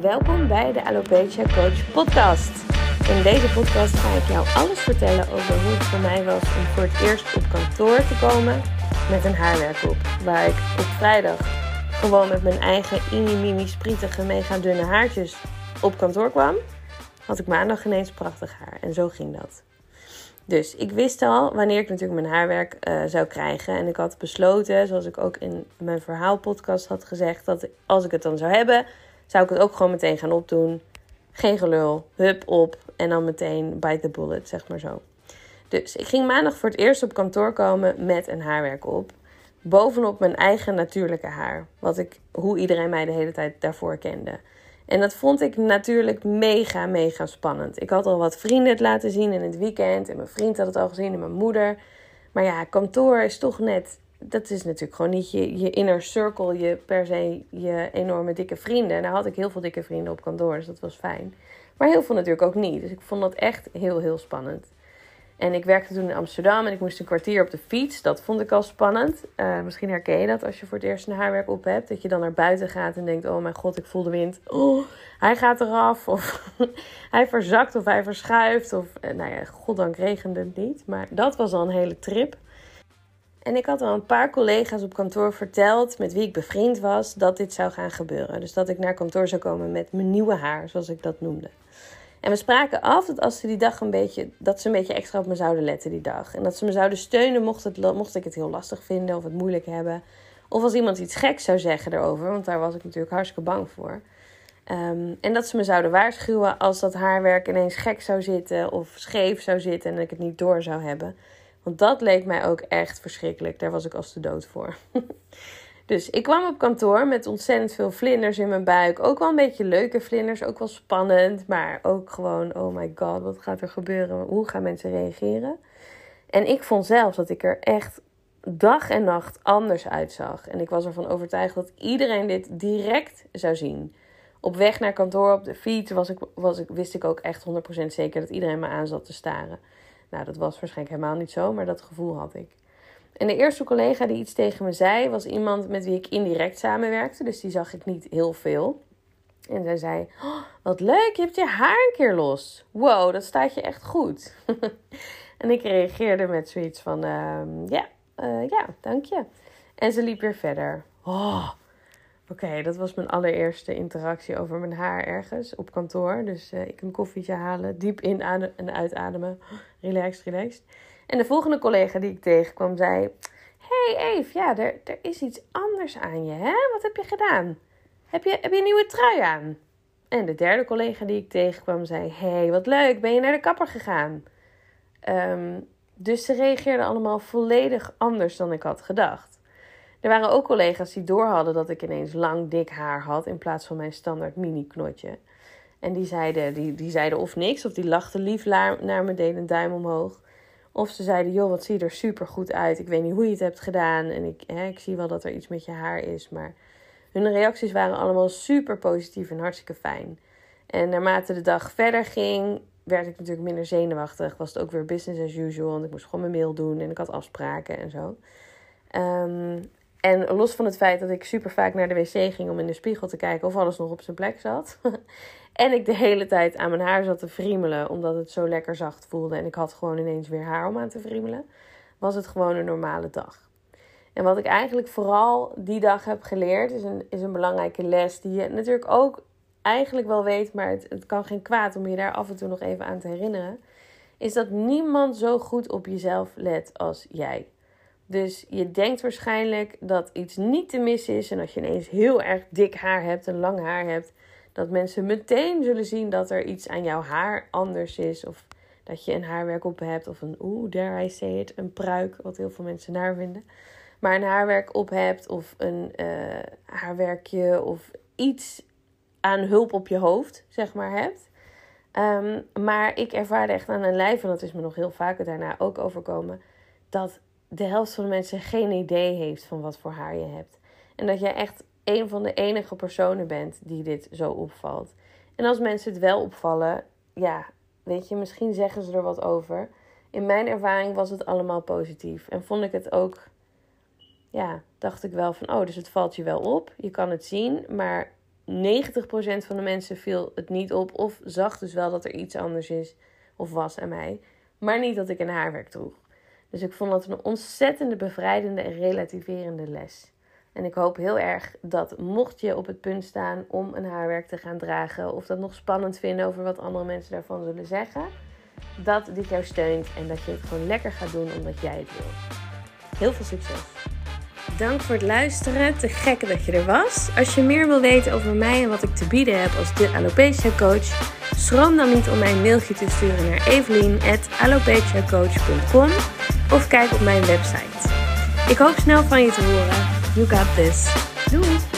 Welkom bij de Alopecia Coach podcast. In deze podcast ga ik jou alles vertellen over hoe het voor mij was om voor het eerst op kantoor te komen met een haarwerk op. Waar ik op vrijdag gewoon met mijn eigen mini-mini sprietige mega dunne haartjes op kantoor kwam. Had ik maandag ineens prachtig haar en zo ging dat. Dus ik wist al wanneer ik natuurlijk mijn haarwerk uh, zou krijgen. En ik had besloten, zoals ik ook in mijn verhaalpodcast had gezegd, dat als ik het dan zou hebben, zou ik het ook gewoon meteen gaan opdoen. Geen gelul, hup op en dan meteen bite the bullet, zeg maar zo. Dus ik ging maandag voor het eerst op kantoor komen met een haarwerk op. Bovenop mijn eigen natuurlijke haar. Wat ik, hoe iedereen mij de hele tijd daarvoor kende. En dat vond ik natuurlijk mega, mega spannend. Ik had al wat vrienden het laten zien in het weekend. En mijn vriend had het al gezien en mijn moeder. Maar ja, kantoor is toch net. Dat is natuurlijk gewoon niet je, je inner circle, je per se je enorme dikke vrienden. Nou had ik heel veel dikke vrienden op kantoor, dus dat was fijn. Maar heel veel natuurlijk ook niet. Dus ik vond dat echt heel, heel spannend. En ik werkte toen in Amsterdam en ik moest een kwartier op de fiets. Dat vond ik al spannend. Uh, misschien herken je dat als je voor het eerst een haarwerk op hebt. Dat je dan naar buiten gaat en denkt: Oh mijn god, ik voel de wind. Oh, hij gaat eraf. Of hij verzakt of hij verschuift. Of uh, nou ja, goddank regende het niet. Maar dat was al een hele trip. En ik had al een paar collega's op kantoor verteld met wie ik bevriend was dat dit zou gaan gebeuren. Dus dat ik naar kantoor zou komen met mijn nieuwe haar, zoals ik dat noemde. En we spraken af dat als ze die dag een beetje, dat ze een beetje extra op me zouden letten die dag. En dat ze me zouden steunen mocht, het, mocht ik het heel lastig vinden of het moeilijk hebben. Of als iemand iets geks zou zeggen erover, want daar was ik natuurlijk hartstikke bang voor. Ehm, en dat ze me zouden waarschuwen als dat haarwerk ineens gek zou zitten of scheef zou zitten en ik het niet door zou hebben. Want dat leek mij ook echt verschrikkelijk. Daar was ik als de dood voor. Dus ik kwam op kantoor met ontzettend veel vlinders in mijn buik. Ook wel een beetje leuke vlinders, ook wel spannend. Maar ook gewoon, oh my god, wat gaat er gebeuren? Hoe gaan mensen reageren? En ik vond zelf dat ik er echt dag en nacht anders uitzag. En ik was ervan overtuigd dat iedereen dit direct zou zien. Op weg naar kantoor, op de fiets, was ik, was ik, wist ik ook echt 100% zeker dat iedereen me aan zat te staren. Nou, dat was waarschijnlijk helemaal niet zo, maar dat gevoel had ik. En de eerste collega die iets tegen me zei, was iemand met wie ik indirect samenwerkte. Dus die zag ik niet heel veel. En zij zei: oh, Wat leuk, je hebt je haar een keer los. Wow, dat staat je echt goed. en ik reageerde met zoiets van: uh, Ja, uh, dank je. En ze liep weer verder. Oh, Oké, dat was mijn allereerste interactie over mijn haar ergens op kantoor. Dus uh, ik een koffietje halen, diep in en uitademen. Relaxed, relaxed. En de volgende collega die ik tegenkwam zei: hey Eve, ja, er, er is iets anders aan je, hè? Wat heb je gedaan? Heb je, heb je een nieuwe trui aan? En de derde collega die ik tegenkwam zei: hey, wat leuk, ben je naar de kapper gegaan? Um, dus ze reageerden allemaal volledig anders dan ik had gedacht. Er waren ook collega's die doorhadden dat ik ineens lang dik haar had in plaats van mijn standaard mini-knotje. En die zeiden, die, die zeiden of niks, of die lachten lief naar me, deden een duim omhoog. Of ze zeiden, joh, wat zie er super goed uit. Ik weet niet hoe je het hebt gedaan. En ik, hè, ik zie wel dat er iets met je haar is. Maar hun reacties waren allemaal super positief en hartstikke fijn. En naarmate de dag verder ging, werd ik natuurlijk minder zenuwachtig. Was het ook weer business as usual. Want ik moest gewoon mijn mail doen en ik had afspraken en zo. Um, en los van het feit dat ik super vaak naar de wc ging om in de spiegel te kijken of alles nog op zijn plek zat. en ik de hele tijd aan mijn haar zat te friemelen omdat het zo lekker zacht voelde. En ik had gewoon ineens weer haar om aan te friemelen. Was het gewoon een normale dag. En wat ik eigenlijk vooral die dag heb geleerd, is een, is een belangrijke les. Die je natuurlijk ook eigenlijk wel weet, maar het, het kan geen kwaad om je daar af en toe nog even aan te herinneren. Is dat niemand zo goed op jezelf let als jij. Dus je denkt waarschijnlijk dat iets niet te mis is. En als je ineens heel erg dik haar hebt en lang haar hebt, dat mensen meteen zullen zien dat er iets aan jouw haar anders is. Of dat je een haarwerk op hebt. Of een, oeh, dare I say it, een pruik, wat heel veel mensen naar vinden. Maar een haarwerk op hebt of een uh, haarwerkje of iets aan hulp op je hoofd, zeg maar, hebt. Um, maar ik ervaarde echt aan een lijf, en dat is me nog heel vaker daarna ook overkomen, dat de helft van de mensen geen idee heeft van wat voor haar je hebt. En dat jij echt een van de enige personen bent die dit zo opvalt. En als mensen het wel opvallen, ja, weet je, misschien zeggen ze er wat over. In mijn ervaring was het allemaal positief. En vond ik het ook, ja, dacht ik wel van, oh, dus het valt je wel op. Je kan het zien, maar van de mensen viel het niet op. Of zag dus wel dat er iets anders is of was aan mij. Maar niet dat ik een haarwerk droeg. Dus ik vond dat een ontzettende bevrijdende en relativerende les. En ik hoop heel erg dat mocht je op het punt staan om een haarwerk te gaan dragen, of dat nog spannend vinden over wat andere mensen daarvan zullen zeggen, dat dit jou steunt en dat je het gewoon lekker gaat doen omdat jij het wil. Heel veel succes! Dank voor het luisteren. Te gek dat je er was. Als je meer wil weten over mij en wat ik te bieden heb als de alopecia coach, schroom dan niet om mij een mailtje te sturen naar evelien@alopeciacoach.com of kijk op mijn website. Ik hoop snel van je te horen. You got this. Doei!